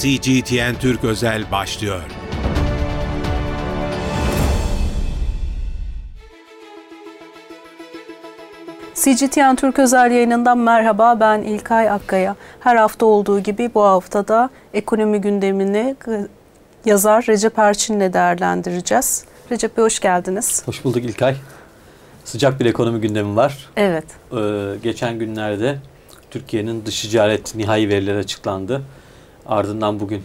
CGTN Türk Özel başlıyor. CGTN Türk Özel yayınından merhaba ben İlkay Akkaya. Her hafta olduğu gibi bu haftada ekonomi gündemini yazar Recep Erçin'le değerlendireceğiz. Recep Bey hoş geldiniz. Hoş bulduk İlkay. Sıcak bir ekonomi gündemi var. Evet. Ee, geçen günlerde Türkiye'nin dış ticaret nihai verileri açıklandı. Ardından bugün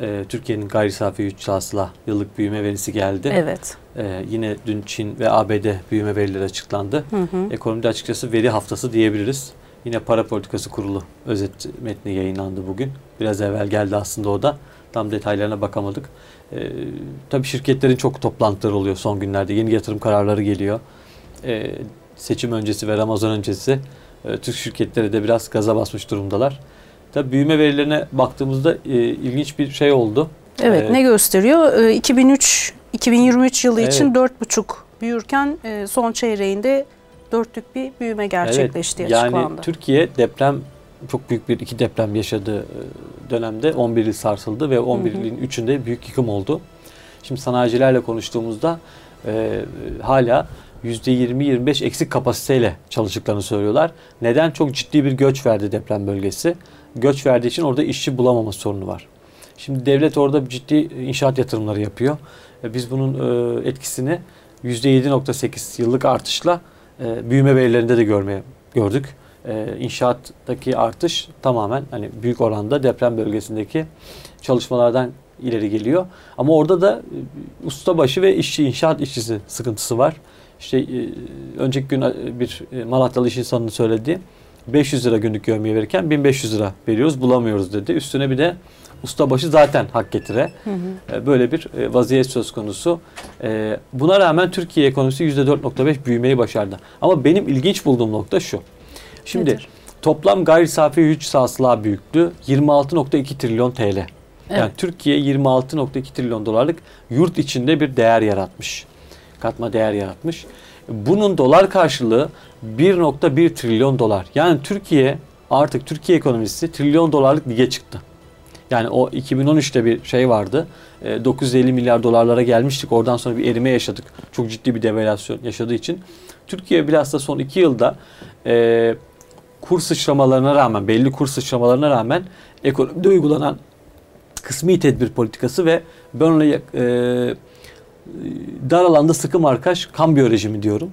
e, Türkiye'nin gayri safi iç hasıla yıllık büyüme verisi geldi. Evet. E, yine dün Çin ve ABD büyüme verileri açıklandı. Hı hı. Ekonomide açıkçası veri haftası diyebiliriz. Yine para politikası kurulu özet metni yayınlandı bugün. Biraz evvel geldi aslında o da. Tam detaylarına bakamadık. E, tabii şirketlerin çok toplantıları oluyor son günlerde. Yeni yatırım kararları geliyor. E, seçim öncesi ve Ramazan öncesi e, Türk şirketleri de biraz gaza basmış durumdalar. Tabii büyüme verilerine baktığımızda e, ilginç bir şey oldu. Evet, Ee, ne gösteriyor? Ee, 2003 2023 yılı Evet. için 4,5 büyürken e, son çeyreğinde dörtlük bir büyüme gerçekleşti evet, açıklandı. Yani Türkiye deprem çok büyük bir iki deprem yaşadığı e, dönemde 11 il sarsıldı ve 11 Hı hı. ilin üçünde büyük yıkım oldu. Şimdi sanayicilerle konuştuğumuzda e, hala %20-25 eksik kapasiteyle çalıştıklarını söylüyorlar. Neden? Çok ciddi bir göç verdi deprem bölgesi. Göç verdiği için orada işçi bulamama sorunu var. Şimdi devlet orada ciddi inşaat yatırımları yapıyor. E, Biz bunun e, etkisini %7.8 yıllık artışla e, büyüme verilerinde de görmeye gördük. İnşaattaki artış tamamen hani büyük oranda deprem bölgesindeki çalışmalardan ileri geliyor. Ama orada da ustabaşı ve işçi inşaat işçisi sıkıntısı var. İşte önceki gün bir Malatyalı iş insanının söylediği 500 lira günlük görmeye verirken 1500 lira veriyoruz bulamıyoruz dedi. Üstüne bir de ustabaşı zaten hak getire. Hı hı. E, Böyle bir e, vaziyet söz konusu. E, Buna rağmen Türkiye ekonomisi %4.5 büyümeyi başardı. Ama benim ilginç bulduğum nokta şu. Şimdi Nedir? toplam gayri safi güç hasıla büyüklüğü 26.2 trilyon TL. Yani Evet. Türkiye 26.2 trilyon dolarlık yurt içinde bir değer yaratmış. Katma değer yaratmış. Bunun dolar karşılığı 1.1 trilyon dolar. Yani Türkiye artık Türkiye ekonomisi trilyon dolarlık lige çıktı. Yani o 2013'te bir şey vardı. E, 950 milyar dolarlara gelmiştik. Oradan sonra bir erime yaşadık. Çok ciddi bir devalüasyon yaşadığı için. Türkiye bilhassa son 2 yılda e, kur sıçramalarına rağmen, belli kur sıçramalarına rağmen ekonomide uygulanan kısmi tedbir politikası ve yak- e, dar alanda sıkı markaj kambiyo rejimi diyorum.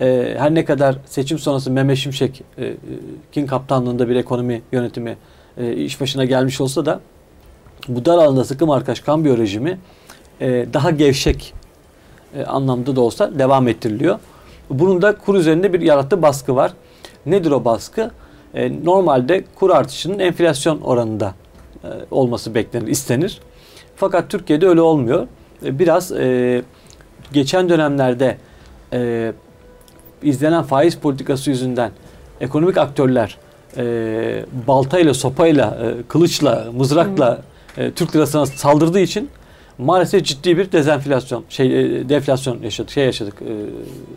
E, her ne kadar seçim sonrası Mehmet Şimşek e, e, kin kaptanlığında bir ekonomi yönetimi e, iş başına gelmiş olsa da bu dar alanda sıkı markaj kambiyo rejimi e, daha gevşek e, anlamda da olsa devam ettiriliyor. Bunun da kur üzerinde bir yarattığı baskı var. Nedir o baskı? E, normalde kur artışının enflasyon oranında e, olması beklenir, istenir. Fakat Türkiye'de öyle olmuyor. E, biraz e, geçen dönemlerde e, izlenen faiz politikası yüzünden ekonomik aktörler e, baltayla, sopayla, e, kılıçla, mızrakla e, Türk lirasına saldırdığı için maalesef ciddi bir dezenflasyon, şey e, deflasyon yaşadık, şey yaşadık, e,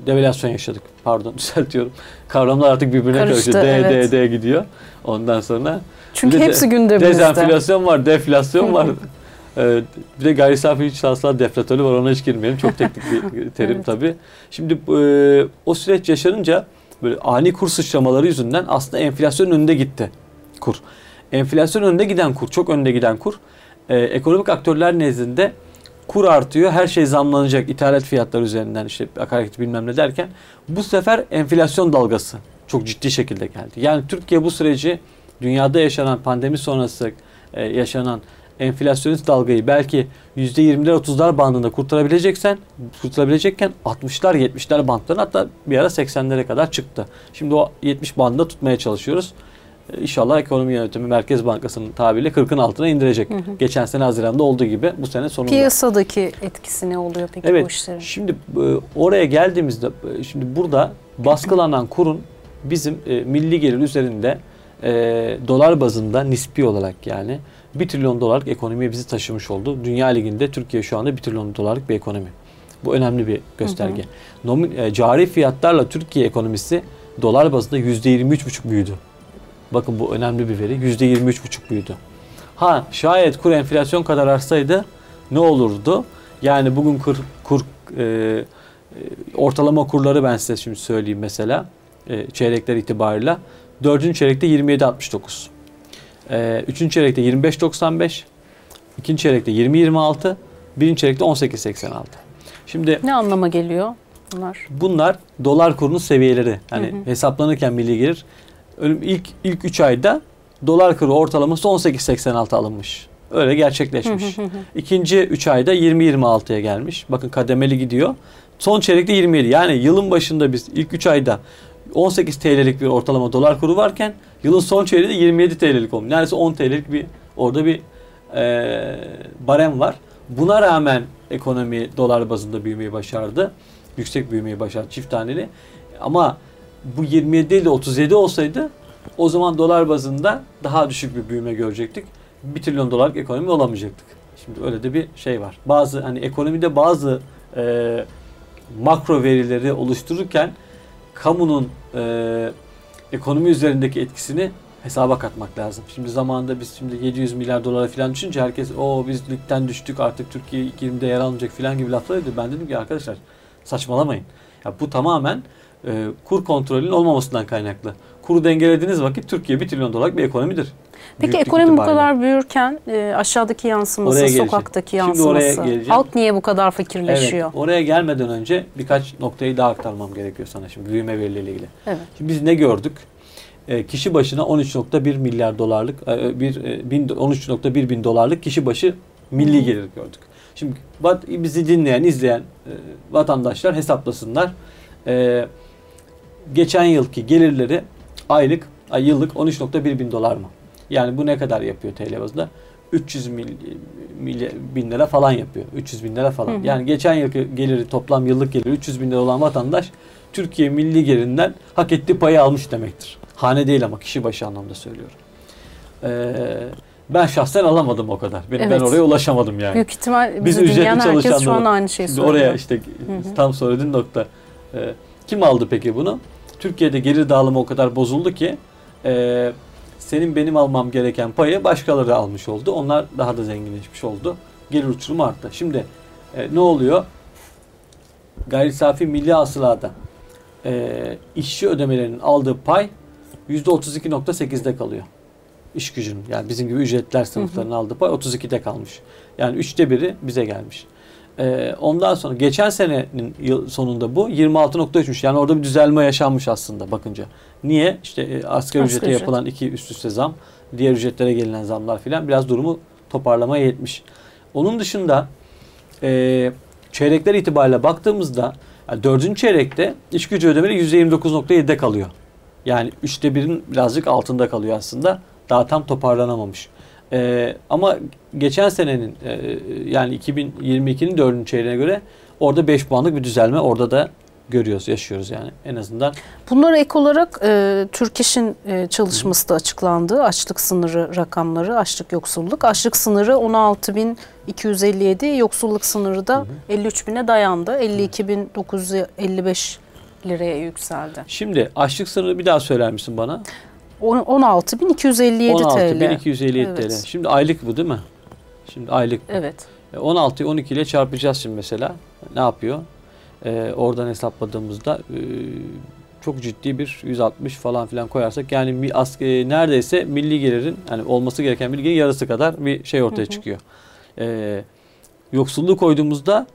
devalüasyon yaşadık. Pardon düzeltiyorum. Kavramlar artık birbirine Karıştı, karıştı. D, evet. D, D gidiyor. Ondan sonra Çünkü de hepsi gündemimizde. Dezenflasyon var, deflasyon var. Ee, bir de gayri safi iç hasıla deflatörü var ona hiç girmeyelim. Çok teknik bir terim Evet. tabii. Şimdi e, o süreç yaşanınca böyle ani kur sıçramaları yüzünden aslında enflasyon önünde gitti kur. Enflasyon önünde giden kur, çok önde giden kur. e, ekonomik aktörler nezdinde kur artıyor, her şey zamlanacak ithalat fiyatları üzerinden işte akaryakıt bilmem ne derken bu sefer enflasyon dalgası çok ciddi şekilde geldi. Yani Türkiye bu süreci dünyada yaşanan pandemi sonrası e, yaşanan enflasyonist dalgayı belki %20'ler 30'lar bandında kurtarabileceksen kurtarabilecekken 60'lar 70'ler bandlarına hatta bir ara 80'lere kadar çıktı. Şimdi o 70 bandında tutmaya çalışıyoruz. E, İnşallah ekonomi yönetimi Merkez Bankası'nın tabiriyle 40'ın altına indirecek. Geçen sene Haziran'da olduğu gibi bu sene sonunda. Piyasadaki etkisi ne oluyor peki bu Evet. işlerin? Şimdi e, oraya geldiğimizde e, şimdi burada baskılanan kurun bizim milli gelir üzerinde dolar bazında nispi olarak yani 1 trilyon dolarlık ekonomiye bizi taşımış oldu. Dünya liginde Türkiye şu anda 1 trilyon dolarlık bir ekonomi. Bu önemli bir gösterge. Nomin, e, cari fiyatlarla Türkiye ekonomisi dolar bazında %23,5 büyüdü. Bakın bu önemli bir veri. %23,5 büyüdü. Ha şayet kur enflasyon kadar artsaydı ne olurdu? Yani bugün kur, kur e, e, ortalama kurları ben size şimdi söyleyeyim mesela e, çeyrekler itibarıyla. Dördüncü çeyrekte 27.69. E, üçüncü çeyrekte 25.95. ikinci çeyrekte 20.26. Birinci çeyrekte 18.86. Şimdi Ne anlama geliyor bunlar? bunlar dolar kurunun seviyeleri. Yani hesaplanırken milli gelir. İlk ilk 3 ayda dolar kuru ortalaması 18.86 alınmış. Öyle gerçekleşmiş. İkinci 3 ayda 20-26'ya gelmiş. Bakın kademeli gidiyor. Son çeyrekte 27. Yani yılın başında biz ilk 3 ayda 18 TL'lik bir ortalama dolar kuru varken yılın son çeyreğinde 27 TL'lik olmuş. Neredeyse 10 TL'lik bir orada bir eee barem var. Buna rağmen ekonomi dolar bazında büyümeyi başardı. Yüksek büyümeyi başardı çift taneli. Ama bu 27 değil de 37 olsaydı o zaman dolar bazında daha düşük bir büyüme görecektik. 1 trilyon dolarlık ekonomi olamayacaktık. Şimdi öyle de bir şey var. Bazı hani ekonomide bazı e, makro verileri oluştururken kamunun e, ekonomi üzerindeki etkisini hesaba katmak lazım. Şimdi zamanında biz şimdi 700 milyar dolara falan düşünce herkes o biz ligden düştük artık Türkiye 20'de yer almayacak falan gibi laflar ediyor. Ben dedim ki arkadaşlar saçmalamayın. Ya bu tamamen e, kur kontrolünün olmamasından kaynaklı. Kuru dengelediğiniz vakit Türkiye 1 trilyon dolarlık bir ekonomidir. Peki Büyüklük ekonomi bu kadar büyürken e, aşağıdaki yansıması, Oraya sokaktaki yansıması, halk niye bu kadar fakirleşiyor? Evet, oraya gelmeden önce birkaç noktayı daha aktarmam gerekiyor sana şimdi büyüme verileriyle ilgili. Evet. Şimdi biz ne gördük? E, kişi başına 13.1 milyar dolarlık, e, bir e, bin- 13.1 bin dolarlık kişi başı milli gelir gördük. Şimdi bizi dinleyen, izleyen e, vatandaşlar hesaplasınlar. E, geçen yılki gelirleri aylık, ay yıllık 13.1 bin dolar mı? Yani bu ne kadar yapıyor TL bazında? 300 mil, milyar, bin lira falan yapıyor. 300 bin lira falan. Hı hı. Yani geçen yılki geliri toplam yıllık geliri 300 bin lira olan vatandaş Türkiye milli gelirinden hak ettiği payı almış demektir. Hane değil ama kişi başı anlamda söylüyorum. Ee, ben şahsen alamadım o kadar. Ben, ben Evet. oraya ulaşamadım yani. Büyük ihtimal Biz ücretli herkes şu an aynı şeyi söylüyor. oraya işte hı. tam söylediğin nokta. Ee, kim aldı peki bunu? Türkiye'de gelir dağılımı o kadar bozuldu ki e, senin benim almam gereken payı başkaları almış oldu. Onlar daha da zenginleşmiş oldu. Gelir uçurumu arttı. Şimdi e, ne oluyor? Gayri safi milli hasılada e, işçi ödemelerinin aldığı pay %32.8'de kalıyor. İş gücünün yani bizim gibi ücretler sınıflarının aldığı pay 32'de kalmış. Yani üçte biri bize gelmiş. Ee, ondan sonra geçen senenin yıl sonunda bu 26.3'müş. Yani orada bir düzelme yaşanmış aslında bakınca. Niye? İşte e, asgari Asgari ücrete ücret. yapılan iki üst üste zam, diğer ücretlere gelinen zamlar filan biraz durumu toparlamaya yetmiş. Onun dışında e, çeyrekler itibariyle baktığımızda yani dördüncü çeyrekte iş gücü ödemeleri %29.7'de kalıyor. Yani üçte birin birazcık altında kalıyor aslında. Daha tam toparlanamamış. Ee, ama geçen senenin e, yani 2022'nin dördüncü çeyreğine göre orada 5 puanlık bir düzelme orada da görüyoruz, yaşıyoruz yani en azından. Bunlara ek olarak e, Türk İş'in e, çalışması da açıklandı. Açlık sınırı rakamları, açlık yoksulluk. Açlık sınırı 16.257, yoksulluk sınırı da 53.000'e dayandı. 52.955 liraya yükseldi. Şimdi açlık sınırı bir daha söyler misin bana? On- 16.257 TL. 16.257 Evet. TL. Şimdi aylık bu değil mi? Şimdi aylık. Evet. E, 16'yı 12 ile çarpacağız şimdi mesela. Ne yapıyor? Ee, oradan hesapladığımızda e, çok ciddi bir 160 falan filan koyarsak yani mi- as- e, neredeyse milli gelirin yani olması gereken milli gelirin yarısı kadar bir şey ortaya çıkıyor. Ee, yoksulluğu koyduğumuzda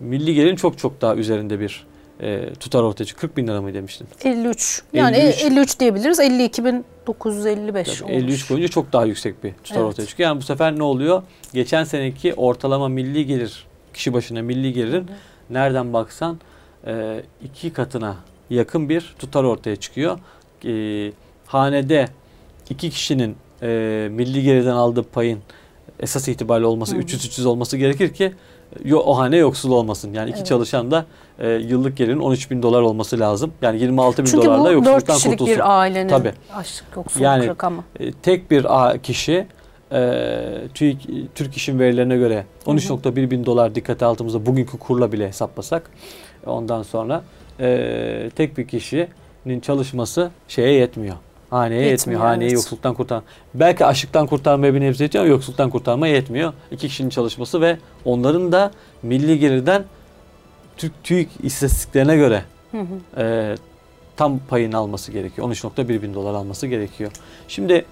milli gelirin çok çok daha üzerinde bir e, tutar ortaya çıkıyor. 40 bin lira mı demiştin? 53. Yani 53. 53, diyebiliriz. 52.955 Tabii olmuş. 53 koyunca çok daha yüksek bir tutar Evet. ortaya çıkıyor. Yani bu sefer ne oluyor? Geçen seneki ortalama milli gelir, kişi başına milli gelirin nereden baksan e, iki katına yakın bir tutar ortaya çıkıyor. E, hanede iki kişinin e, milli gelirden aldığı payın esas itibariyle olması 300-300 olması gerekir ki yo, o hane yoksul olmasın. Yani iki Evet. çalışan da e, yıllık gelirin 13 bin dolar olması lazım. Yani 26 bin Çünkü dolarla bu 4 yoksulluktan kişilik kurtulsun. bir ailenin Tabii. açlık yoksulluk Yani- rakamı. E, tek bir kişi e, TÜİK, Türk İş'in verilerine göre 13.1 bin dolar dikkate altımızda bugünkü kurla bile hesaplasak ondan sonra e, tek bir kişinin çalışması şeye yetmiyor. Haneye yetmiyor. Yetmiyor, Haneyi evet. yoksulluktan kurtar. Belki açlıktan kurtarmaya bir nebze yetiyor ama yoksulluktan kurtarmaya yetmiyor. İki kişinin çalışması ve onların da milli gelirden Türk TÜİK istatistiklerine göre Hı hı. e, tam payını alması gerekiyor. 13.1 bin dolar alması gerekiyor. Şimdi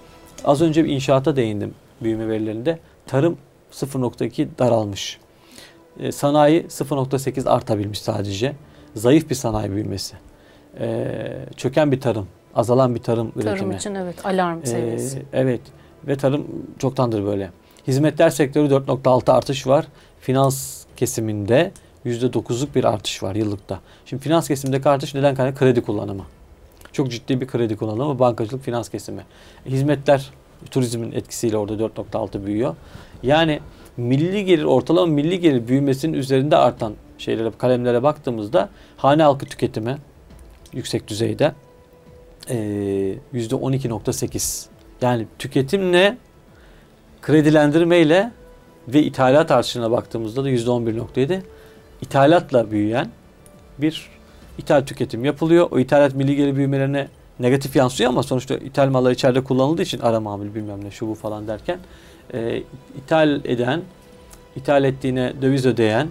az önce bir inşaata değindim büyüme verilerinde. Tarım 0.2 daralmış. E, sanayi 0.8 artabilmiş sadece. Zayıf bir sanayi büyümesi. E, çöken bir tarım, azalan bir tarım, Tarım üretimi. için evet alarm Ee, seviyesi. evet ve tarım çoktandır böyle. Hizmetler sektörü 4.6 artış var. Finans kesiminde %9'luk bir artış var yıllıkta. Şimdi finans kesimindeki artış neden kaynaklı? Kredi kullanımı. Çok ciddi bir kredi kullanımı, bankacılık, finans kesimi. Hizmetler turizmin etkisiyle orada 4.6 büyüyor. Yani milli gelir, ortalama milli gelir büyümesinin üzerinde artan şeylere, kalemlere baktığımızda hane halkı tüketimi yüksek düzeyde ee, %12.8. Yani tüketimle kredilendirmeyle ve ithalat artışına baktığımızda da %11.7. İthalatla büyüyen bir ithal tüketim yapılıyor. O ithalat milli gelir büyümelerine negatif yansıyor ama sonuçta ithal mallar içeride kullanıldığı için ara mamul bilmem ne şu bu falan derken e, ithal eden, ithal ettiğine döviz ödeyen,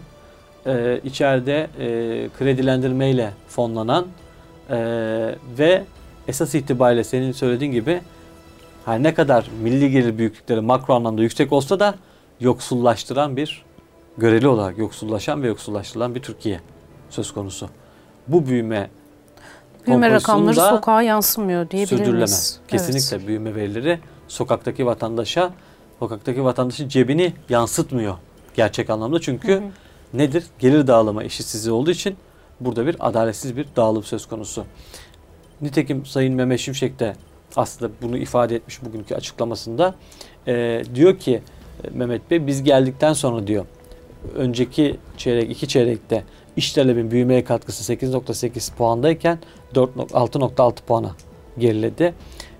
e, içeride e, kredilendirmeyle fonlanan e, ve esas itibariyle senin söylediğin gibi her ne kadar milli gelir büyüklükleri makro anlamda yüksek olsa da yoksullaştıran bir göreli olarak yoksullaşan ve yoksullaştırılan bir Türkiye söz konusu. Bu büyüme Büyüme rakamları sokağa yansımıyor diyebilir miyiz? sürdürülemez. Kesinlikle Evet. büyüme verileri sokaktaki vatandaşa, sokaktaki vatandaşın cebini yansıtmıyor gerçek anlamda. Çünkü Hı hı. nedir? Gelir dağılımı eşitsizliği olduğu için burada bir adaletsiz bir dağılım söz konusu. Nitekim Sayın Mehmet Şimşek de aslında bunu ifade etmiş bugünkü açıklamasında. Ee, diyor ki e, Mehmet Bey biz geldikten sonra diyor önceki çeyrek iki çeyrekte iş talebin büyümeye katkısı 8.8 puandayken 4 6.6 puana geriledi.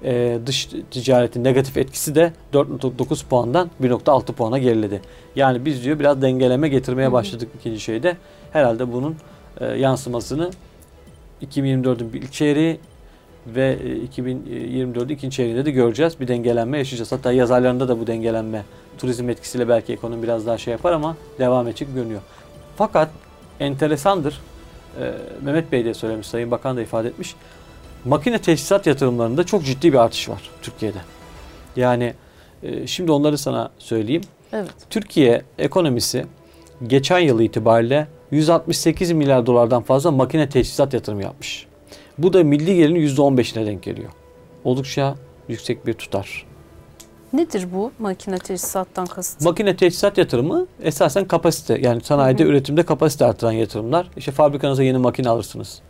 Ee, dış ticaretin negatif etkisi de 4.9 puandan 1.6 puana geriledi. Yani biz diyor biraz dengeleme getirmeye başladık ikinci şeyde. Herhalde bunun e, yansımasını 2024'ün ilk çeyreği ve e, 2024'ün ikinci çeyreğinde de göreceğiz. Bir dengelenme yaşayacağız. Hatta yaz aylarında da bu dengelenme turizm etkisiyle belki ekonomi biraz daha şey yapar ama devam edecek görünüyor. Fakat enteresandır. e, Mehmet Bey de söylemiş, Sayın Bakan da ifade etmiş. Makine teçhizat yatırımlarında çok ciddi bir artış var Türkiye'de. Yani e, şimdi onları sana söyleyeyim. Evet. Türkiye ekonomisi geçen yıl itibariyle 168 milyar dolardan fazla makine teçhizat yatırımı yapmış. Bu da milli gelirin %15'ine denk geliyor. Oldukça yüksek bir tutar. Nedir bu makine teçhizattan kasıt? Makine teçhizat yatırımı esasen kapasite yani sanayide Hı hı. üretimde kapasite artıran yatırımlar. İşte fabrikanıza yeni makine alırsınız.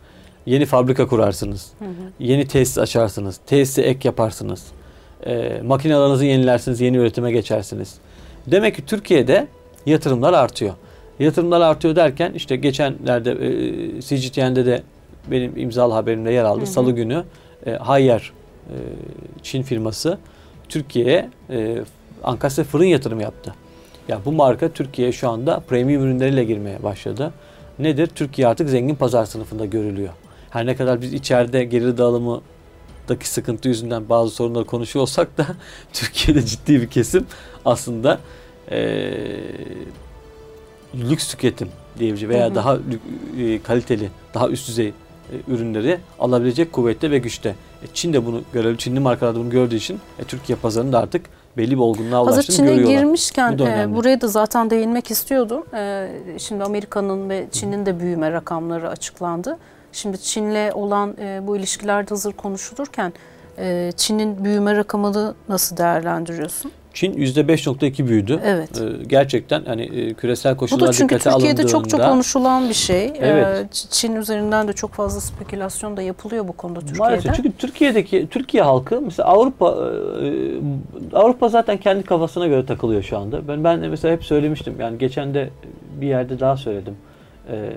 Yeni fabrika kurarsınız. Hı hı. Yeni tesis açarsınız. Tesise ek yaparsınız. E, makinelerinizi yenilersiniz. Yeni üretime geçersiniz. Demek ki Türkiye'de yatırımlar artıyor. Yatırımlar artıyor derken işte geçenlerde e, CGTN'de de benim imzalı haberimde yer aldı. Hı hı. Salı günü e, Haier e, Çin firması Türkiye'ye e, ankastre fırın yatırımı yaptı. Ya bu marka Türkiye'ye şu anda premium ürünleriyle girmeye başladı. Nedir? Türkiye artık zengin pazar sınıfında görülüyor. Her ne kadar biz içeride gelir dağılımındaki sıkıntı yüzünden bazı sorunları konuşuyor olsak da Türkiye'de ciddi bir kesim aslında eee, lüks tüketim diyebileceği veya Hı hı. daha e, kaliteli, daha üst düzey e, ürünleri alabilecek kuvvette ve güçte. E, Çin de bunu görev, Çinli markalar da bunu gördüğü için e, Türkiye pazarında artık belli bir olgunluğa Hazır ulaştığını Çin'e görüyorlar. girmişken Bu da e, önemli. buraya da zaten değinmek istiyordum. E, şimdi Amerika'nın ve Çin'in de büyüme rakamları açıklandı. Şimdi Çin'le olan e, bu ilişkilerde hazır konuşulurken e, Çin'in büyüme rakamını nasıl değerlendiriyorsun? Çin %5.2 büyüdü. Evet. E, gerçekten hani e, küresel Bu koşullar da çünkü dikkate Türkiye'de çok çok alındığında- konuşulan bir şey. Evet. E, Ç- Çin üzerinden de çok fazla spekülasyon da yapılıyor bu konuda Türkiye'de. Maalesef çünkü Türkiye'deki Türkiye halkı mesela Avrupa e, Avrupa zaten kendi kafasına göre takılıyor şu anda. Ben ben de mesela hep söylemiştim. Yani geçen de bir yerde daha söyledim. E,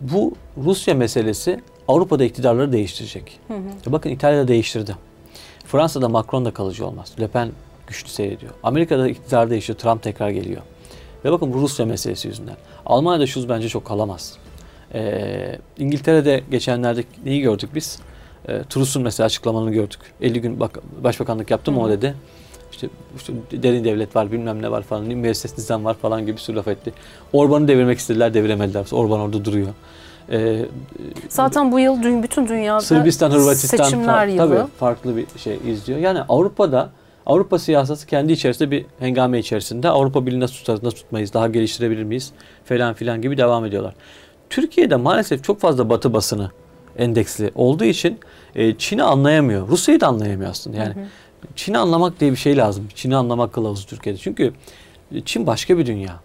bu Rusya meselesi Avrupa'da iktidarları değiştirecek. Hı hı. E Bakın İtalya'da değiştirdi. Fransa'da Macron da kalıcı olmaz. Le Pen güçlü seyrediyor. Amerika'da iktidar değişiyor. Trump tekrar geliyor. Ve bakın bu Rusya meselesi yüzünden. Almanya'da Schulz bence çok kalamaz. Ee, İngiltere'de geçenlerde neyi gördük biz? E, Truss'un mesela açıklamalarını gördük. 50 gün bak, başbakanlık yaptım o dedi. İşte, işte derin devlet var bilmem ne var falan. Müesses nizam var falan gibi bir sürü laf etti. Orban'ı devirmek istediler deviremediler. Orban orada duruyor. E, Zaten bu yıl dün bütün dünyada Sırbistan, Hırvatistan seçimler yılı. tabii farklı bir şey izliyor. Yani Avrupa'da Avrupa siyaseti kendi içerisinde bir hengame içerisinde Avrupa Birliği nasıl tutarız, nasıl tutmayız, daha geliştirebilir miyiz falan filan gibi devam ediyorlar. Türkiye'de maalesef çok fazla batı basını endeksli olduğu için e, Çin'i anlayamıyor. Rusya'yı da anlayamıyor aslında. Yani Çin'i anlamak diye bir şey lazım. Çin'i anlamak kılavuzu Türkiye'de. Çünkü Çin başka bir dünya.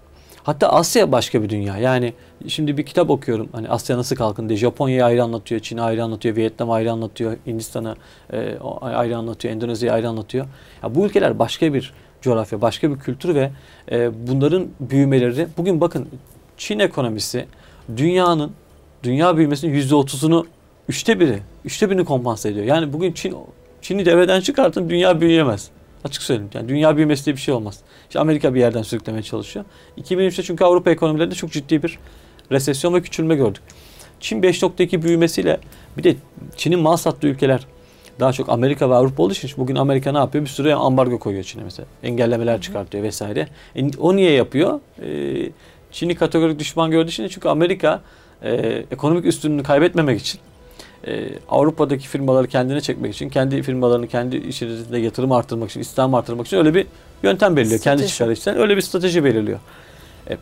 Hatta Asya başka bir dünya. Yani şimdi bir kitap okuyorum. Hani Asya nasıl kalkındı? Japonya'yı ayrı anlatıyor, Çin'i ayrı anlatıyor, Vietnam ayrı anlatıyor, Hindistan'ı e, ayrı anlatıyor, Endonezya'yı ayrı anlatıyor. Ya bu ülkeler başka bir coğrafya, başka bir kültür ve e, bunların büyümeleri. Bugün bakın Çin ekonomisi dünyanın dünya büyümesinin yüzde otuzunu üçte biri, üçte birini kompanse ediyor. Yani bugün Çin Çin'i devreden çıkartın dünya büyüyemez. Açık söyleyeyim. Yani dünya büyümesi diye bir şey olmaz. İşte Amerika bir yerden sürüklemeye çalışıyor. 2003'te çünkü Avrupa ekonomilerinde çok ciddi bir resesyon ve küçülme gördük. Çin 5.2 büyümesiyle bir de Çin'in mal sattığı ülkeler daha çok Amerika ve Avrupa olduğu için bugün Amerika ne yapıyor? Bir sürü ambargo koyuyor Çin'e mesela. Engellemeler çıkartıyor vesaire. E, o niye yapıyor? E, Çin'i kategorik düşman gördüğü için çünkü Amerika e, ekonomik üstünlüğünü kaybetmemek için e, Avrupa'daki firmaları kendine çekmek için, kendi firmalarını kendi içerisinde yatırım artırmak için, istihdam artırmak için öyle bir yöntem belirliyor. Kendi Strateji. çıkarı için öyle bir strateji belirliyor. E,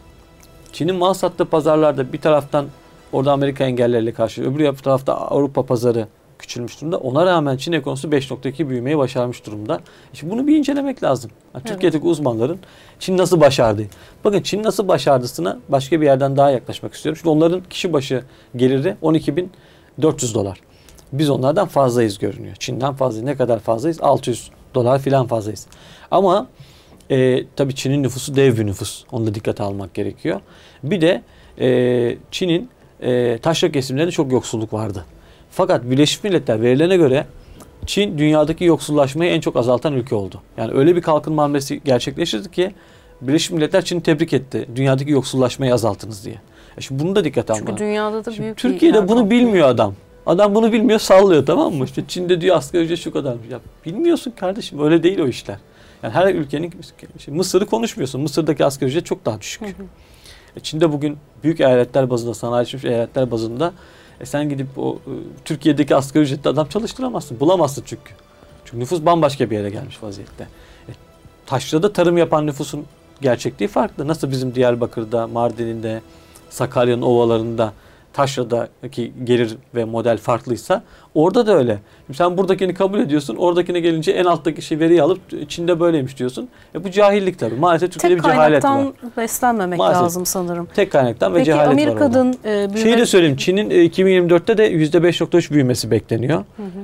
Çin'in mal sattığı pazarlarda bir taraftan orada Amerika engelleriyle karşı, öbür tarafta Avrupa pazarı küçülmüş durumda. Ona rağmen Çin ekonomisi 5.2 büyümeyi başarmış durumda. İşte bunu bir incelemek lazım. Yani Evet. Türkiye'deki uzmanların Çin nasıl başardı? Bakın Çin nasıl başardısına başka bir yerden daha yaklaşmak istiyorum. Şimdi onların kişi başı geliri 12.400 dolar. Biz onlardan fazlayız görünüyor. Çin'den fazla. Ne kadar fazlayız? 600 dolar filan fazlayız. Ama e, tabii Çin'in nüfusu dev bir nüfus. Onu da dikkate almak gerekiyor. Bir de e, Çin'in e, taşra kesimlerinde çok yoksulluk vardı. Fakat Birleşmiş Milletler verilerine göre Çin dünyadaki yoksullaşmayı en çok azaltan ülke oldu. Yani öyle bir kalkınma hamlesi gerçekleştirdi ki Birleşmiş Milletler Çin'i tebrik etti. Dünyadaki yoksullaşmayı azalttınız diye. Şimdi bunu da dikkate almak. Çünkü dünyada da Şimdi büyük bir Türkiye'de yer bunu kaplıyor. bilmiyor adam. Adam bunu bilmiyor sallıyor tamam mı? İşte Çin'de diyor asgari ücret şu kadar. Ya bilmiyorsun kardeşim öyle değil o işler. Yani her ülkenin işte Mısır'ı konuşmuyorsun. Mısır'daki asgari ücret çok daha düşük. E Çin'de bugün büyük eyaletler bazında, sanayileşmiş eyaletler bazında e sen gidip o e, Türkiye'deki asgari ücretli adam çalıştıramazsın. Bulamazsın çünkü. Çünkü nüfus bambaşka bir yere gelmiş vaziyette. E, taşrada tarım yapan nüfusun gerçekliği farklı. Nasıl bizim Diyarbakır'da, Mardin'inde, Sakarya'nın ovalarında taşradaki gelir ve model farklıysa orada da öyle. Şimdi sen buradakini kabul ediyorsun. Oradakine gelince en alttaki şey veriyi alıp Çin'de böyleymiş diyorsun. E bu cahillik tabii. Maalesef Türkiye'de Tek bir cehalet var. kaynaktan beslenmemek Maalesef. lazım sanırım. Tek kaynaktan ve Peki cehalet var orada. Amerika'nın e, büyüme... Şeyi de söyleyeyim. Çin'in e, 2024'te de %5.3 büyümesi bekleniyor.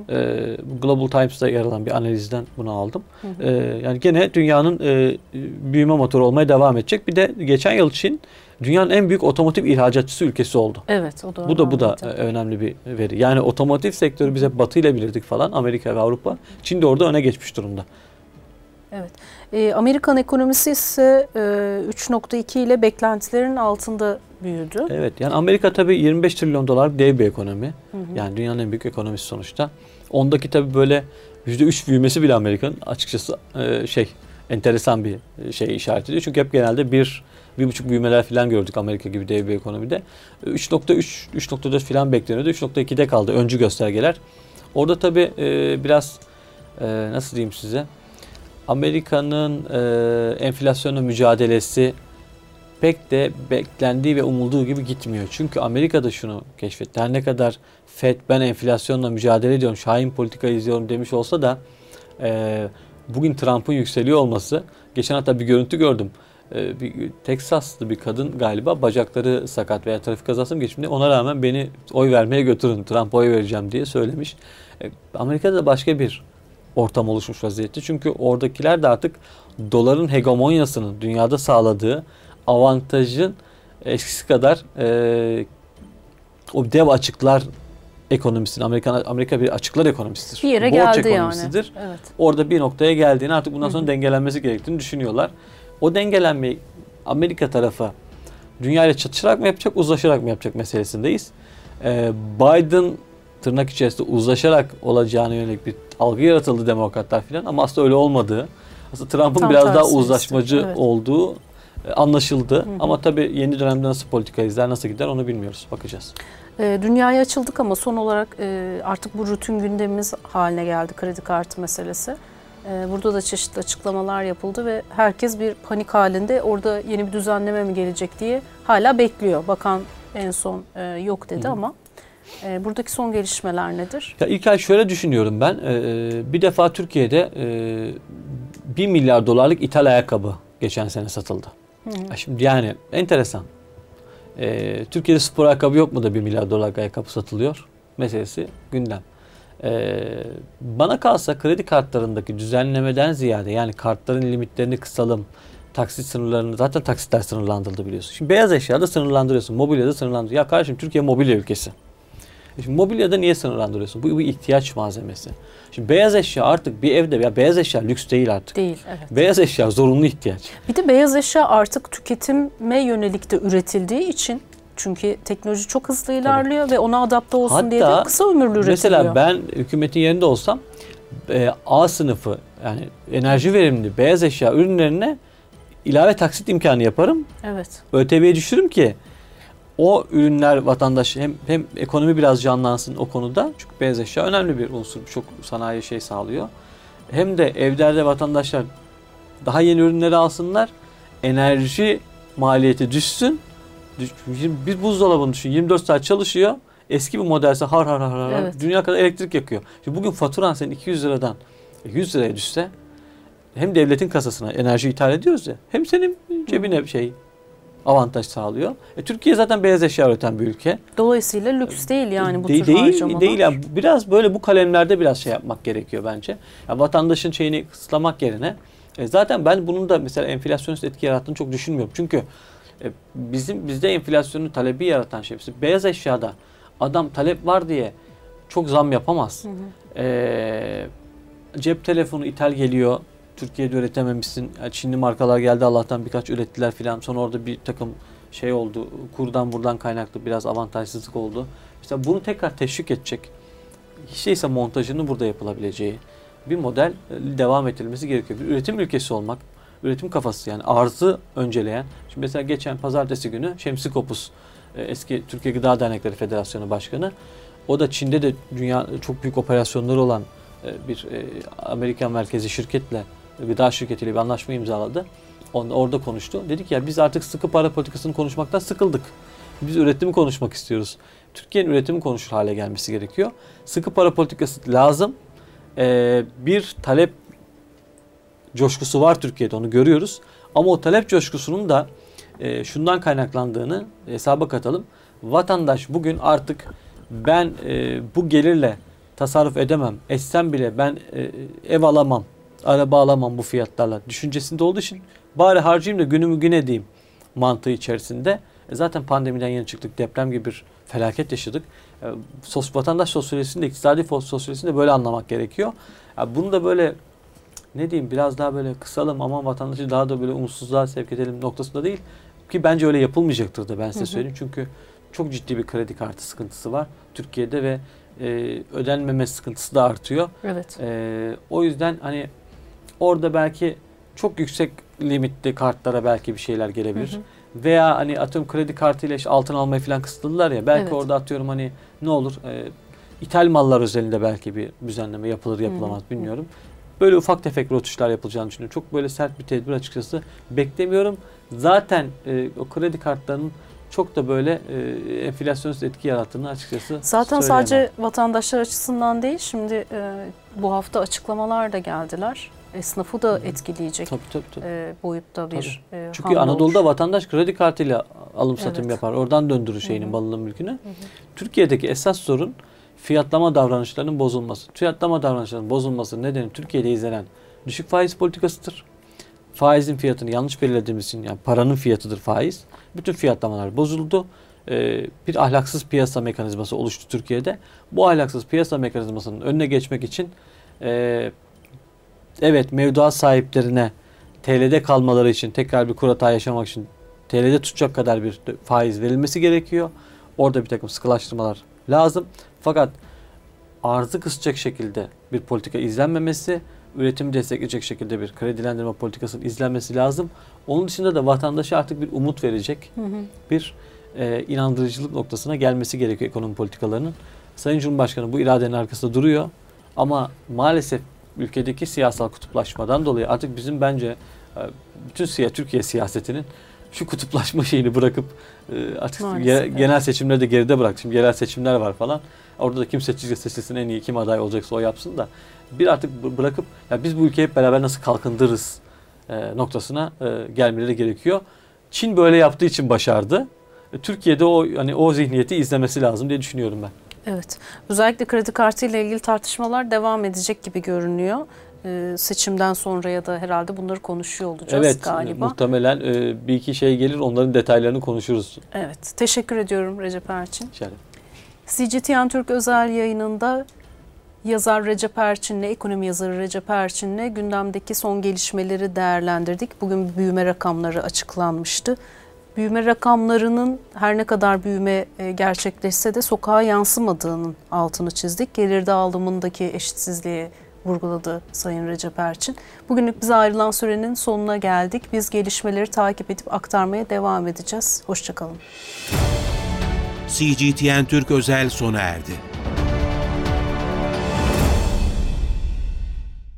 E, bu Global Times'ta yer alan bir analizden bunu aldım. E, yani gene dünyanın e, büyüme motoru olmaya devam edecek. Bir de geçen yıl Çin dünyanın en büyük otomotiv ihracatçısı ülkesi oldu. Evet o da Bu da bu da önemli. e, önemli bir veri. Yani otomotiv sektörü bize Batı ile bilirdik falan Amerika ve Avrupa. Çin de orada öne geçmiş durumda. Evet. E, Amerikan ekonomisi ise e, 3.2 ile beklentilerin altında büyüdü. Evet yani Amerika tabii 25 trilyon dolar dev bir ekonomi. Yani dünyanın en büyük ekonomisi sonuçta. Ondaki tabii böyle %3 büyümesi bile Amerika'nın açıkçası e, şey enteresan bir şey işaret ediyor. Çünkü hep genelde bir bir buçuk büyümeler falan gördük Amerika gibi dev bir ekonomide. 3.3, 3.4 falan bekleniyordu. 3.2'de kaldı öncü göstergeler. Orada tabii e, biraz e, nasıl diyeyim size Amerika'nın e, enflasyonla mücadelesi pek de beklendiği ve umulduğu gibi gitmiyor. Çünkü Amerika'da şunu keşfetti. Her ne kadar FED ben enflasyonla mücadele ediyorum, şahin politika izliyorum demiş olsa da e, bugün Trump'ın yükseliyor olması, geçen hatta bir görüntü gördüm. E, bir Teksaslı bir kadın galiba bacakları sakat veya trafik kazası mı geçmiş. Ona rağmen beni oy vermeye götürün, Trump'a oy vereceğim diye söylemiş. E, Amerika'da da başka bir ortam oluşmuş vaziyette. Çünkü oradakiler de artık doların hegemonyasının dünyada sağladığı avantajın eskisi kadar e, o dev açıklar ekonomisini Amerika Amerika bir açıklar ekonomisidir. Bir yere Borç geldi yani. ekonomisidir. Evet. Orada bir noktaya geldiğini artık bundan sonra dengelenmesi gerektiğini düşünüyorlar. O dengelenmeyi Amerika tarafı dünya ile çatışarak mı yapacak, uzlaşarak mı yapacak meselesindeyiz. Ee, Biden tırnak içerisinde uzlaşarak olacağına yönelik bir algı yaratıldı demokratlar filan ama aslında öyle olmadığı. Aslında Trump'ın biraz daha uzlaşmacı işte, evet. olduğu e, anlaşıldı. Ama tabii yeni dönemde nasıl politika izler, nasıl gider onu bilmiyoruz. Bakacağız. E, dünyaya açıldık ama son olarak e, artık bu rutin gündemimiz haline geldi kredi kartı meselesi. E, burada da çeşitli açıklamalar yapıldı ve herkes bir panik halinde orada yeni bir düzenleme mi gelecek diye hala bekliyor. Bakan en son e, yok dedi ama e, buradaki son gelişmeler nedir? Ya İlkay şöyle düşünüyorum ben. Ee, bir defa Türkiye'de e, 1 milyar dolarlık ithal ayakkabı geçen sene satıldı. Ya Şimdi yani enteresan. Ee, Türkiye'de spor ayakkabı yok mu da 1 milyar dolarlık ayakkabı satılıyor? Meselesi gündem. Ee, bana kalsa kredi kartlarındaki düzenlemeden ziyade yani kartların limitlerini kısalım, taksit sınırlarını zaten taksitler sınırlandırıldı biliyorsun. Şimdi beyaz eşyada sınırlandırıyorsun, mobilyada sınırlandırıyorsun. Ya kardeşim Türkiye mobilya ülkesi. E Şimdi mobilyada niye sınırlandırıyorsun? Bu bir ihtiyaç malzemesi. Şimdi beyaz eşya artık bir evde ya beyaz eşya lüks değil artık. Değil, evet. Beyaz eşya zorunlu ihtiyaç. Bir de beyaz eşya artık tüketime yönelik de üretildiği için çünkü teknoloji çok hızlı ilerliyor ve ona adapte olsun diye de Hatta kısa ömürlü üretiliyor. Mesela ben hükümetin yerinde olsam e, A sınıfı yani enerji verimli beyaz eşya ürünlerine ilave taksit imkanı yaparım. Evet. ÖTV'ye düşürürüm ki o ürünler vatandaş hem hem ekonomi biraz canlansın o konuda. Çünkü beyaz eşya önemli bir unsur. Çok sanayi şey sağlıyor. Hem de evlerde vatandaşlar daha yeni ürünleri alsınlar. Enerji maliyeti düşsün. Bir buzdolabını düşün 24 saat çalışıyor. Eski bir modelse har har har har Evet. dünya kadar elektrik yakıyor. Şimdi bugün faturan senin 200 liradan 100 liraya düşse hem devletin kasasına enerji ithal ediyoruz ya hem senin cebine bir şey avantaj sağlıyor. E, Türkiye zaten beyaz eşya üreten bir ülke. Dolayısıyla lüks değil yani bu De- tür değil, harcamalar. değil yani biraz böyle bu kalemlerde biraz şey yapmak gerekiyor bence. Ya vatandaşın şeyini kısıtlamak yerine e, zaten ben bunun da mesela enflasyonist etki yarattığını çok düşünmüyorum. Çünkü e, bizim bizde enflasyonun talebi yaratan şey. Mesela beyaz eşyada adam talep var diye çok zam yapamaz. E, cep telefonu ithal geliyor. Türkiye'de üretememişsin. Yani Çinli markalar geldi Allah'tan birkaç ürettiler filan. Sonra orada bir takım şey oldu. Kurdan buradan kaynaklı biraz avantajsızlık oldu. Mesela bunu tekrar teşvik edecek. Hiç değilse montajının burada yapılabileceği bir model e, devam ettirilmesi gerekiyor. Bir üretim ülkesi olmak, üretim kafası yani arzı önceleyen. Şimdi mesela geçen pazartesi günü Şemsi Kopuz e, eski Türkiye Gıda Dernekleri Federasyonu Başkanı. O da Çin'de de dünya çok büyük operasyonları olan e, bir e, Amerikan merkezi şirketle gıda şirketiyle bir anlaşma imzaladı. On- Orada konuştu. Dedik ya biz artık sıkı para politikasını konuşmaktan sıkıldık. Biz üretimi konuşmak istiyoruz. Türkiye'nin üretimi konuşur hale gelmesi gerekiyor. Sıkı para politikası lazım. Ee, bir talep coşkusu var Türkiye'de onu görüyoruz. Ama o talep coşkusunun da e, şundan kaynaklandığını hesaba katalım. Vatandaş bugün artık ben e, bu gelirle tasarruf edemem. Etsem bile ben e, ev alamam, araba alamam bu fiyatlarla düşüncesinde olduğu için bari harcayayım da günümü gün edeyim mantığı içerisinde. E, zaten pandemiden yeni çıktık. Deprem gibi bir felaket yaşadık. E, sos, vatandaş sosyolojisini de iktisadi fo- sosyolojisini de böyle anlamak gerekiyor. Ya bunu da böyle ne diyeyim biraz daha böyle kısalım ama vatandaşı daha da böyle umutsuzluğa sevk edelim noktasında değil. Ki bence öyle yapılmayacaktır da ben size söyleyeyim. Çünkü çok ciddi bir kredi kartı sıkıntısı var Türkiye'de ve e, ödenmeme sıkıntısı da artıyor. Evet. Ee, o yüzden hani orada belki çok yüksek limitli kartlara belki bir şeyler gelebilir. Hı hı. Veya hani atıyorum kredi kartıyla işte altın almayı falan kısıtladılar ya. Belki Evet. orada atıyorum hani ne olur e, ithal mallar özelinde belki bir düzenleme yapılır yapılamaz hı. bilmiyorum. Böyle ufak tefek rotuşlar yapılacağını düşünüyorum. Çok böyle sert bir tedbir açıkçası beklemiyorum. Zaten e, o kredi kartlarının çok da böyle e, enflasyonist etki yarattığını açıkçası Zaten söyleyemem. sadece vatandaşlar açısından değil, şimdi e, bu hafta açıklamalar da geldiler. Esnafı da etkileyecek Tabii tabii tabii. e, boyutta bir e, Çünkü Anadolu'da olur. vatandaş kredi kartıyla alım satım Evet. yapar. Oradan döndürür şeyini, Hı hı. mülkünü. Türkiye'deki esas sorun fiyatlama davranışlarının bozulması. Fiyatlama davranışlarının bozulması nedeni Türkiye'de izlenen düşük faiz politikasıdır. Faizin fiyatını yanlış belirlediğimiz için yani paranın fiyatıdır faiz. Bütün fiyatlamalar bozuldu. Ee, bir ahlaksız piyasa mekanizması oluştu Türkiye'de. Bu ahlaksız piyasa mekanizmasının önüne geçmek için e, evet mevduat sahiplerine TL'de kalmaları için tekrar bir kur hata yaşamak için TL'de tutacak kadar bir faiz verilmesi gerekiyor. Orada bir takım sıkılaştırmalar lazım. Fakat arzı kısacak şekilde bir politika izlenmemesi, üretimi destekleyecek şekilde bir kredilendirme politikasının izlenmesi lazım. Onun dışında da vatandaşa artık bir umut verecek bir e, inandırıcılık noktasına gelmesi gerekiyor ekonomi politikalarının. Sayın Cumhurbaşkanı bu iradenin arkasında duruyor ama maalesef ülkedeki siyasal kutuplaşmadan dolayı artık bizim bence e, bütün Türkiye siyasetinin şu kutuplaşma şeyini bırakıp e, artık Maalesef, evet. genel seçimleri de geride bırak. Şimdi yerel seçimler var falan. Orada da kim seçilecek seçilsin en iyi kim aday olacaksa o yapsın da bir artık bı- bırakıp ya biz bu ülkeyi hep beraber nasıl kalkındırırız e, noktasına e, gelmeleri gerekiyor. Çin böyle yaptığı için başardı. E, Türkiye'de o hani o zihniyeti izlemesi lazım diye düşünüyorum ben. Evet. Özellikle kredi kartı ile ilgili tartışmalar devam edecek gibi görünüyor. Ee, seçimden sonra ya da herhalde bunları konuşuyor olacağız evet galiba. muhtemelen e, bir iki şey gelir onların detaylarını konuşuruz. Evet. Teşekkür ediyorum Recep Erçin. İnşallah. CGTN Türk özel yayınında yazar Recep Erçin'le, ekonomi yazarı Recep Erçin'le gündemdeki son gelişmeleri değerlendirdik. Bugün büyüme rakamları açıklanmıştı. Büyüme rakamlarının her ne kadar büyüme e, gerçekleşse de sokağa yansımadığının altını çizdik. Gelir dağılımındaki eşitsizliği vurguladı Sayın Recep Erçin. Bugünlük bize ayrılan sürenin sonuna geldik. Biz gelişmeleri takip edip aktarmaya devam edeceğiz. Hoşçakalın. CGTN Türk özel sona erdi.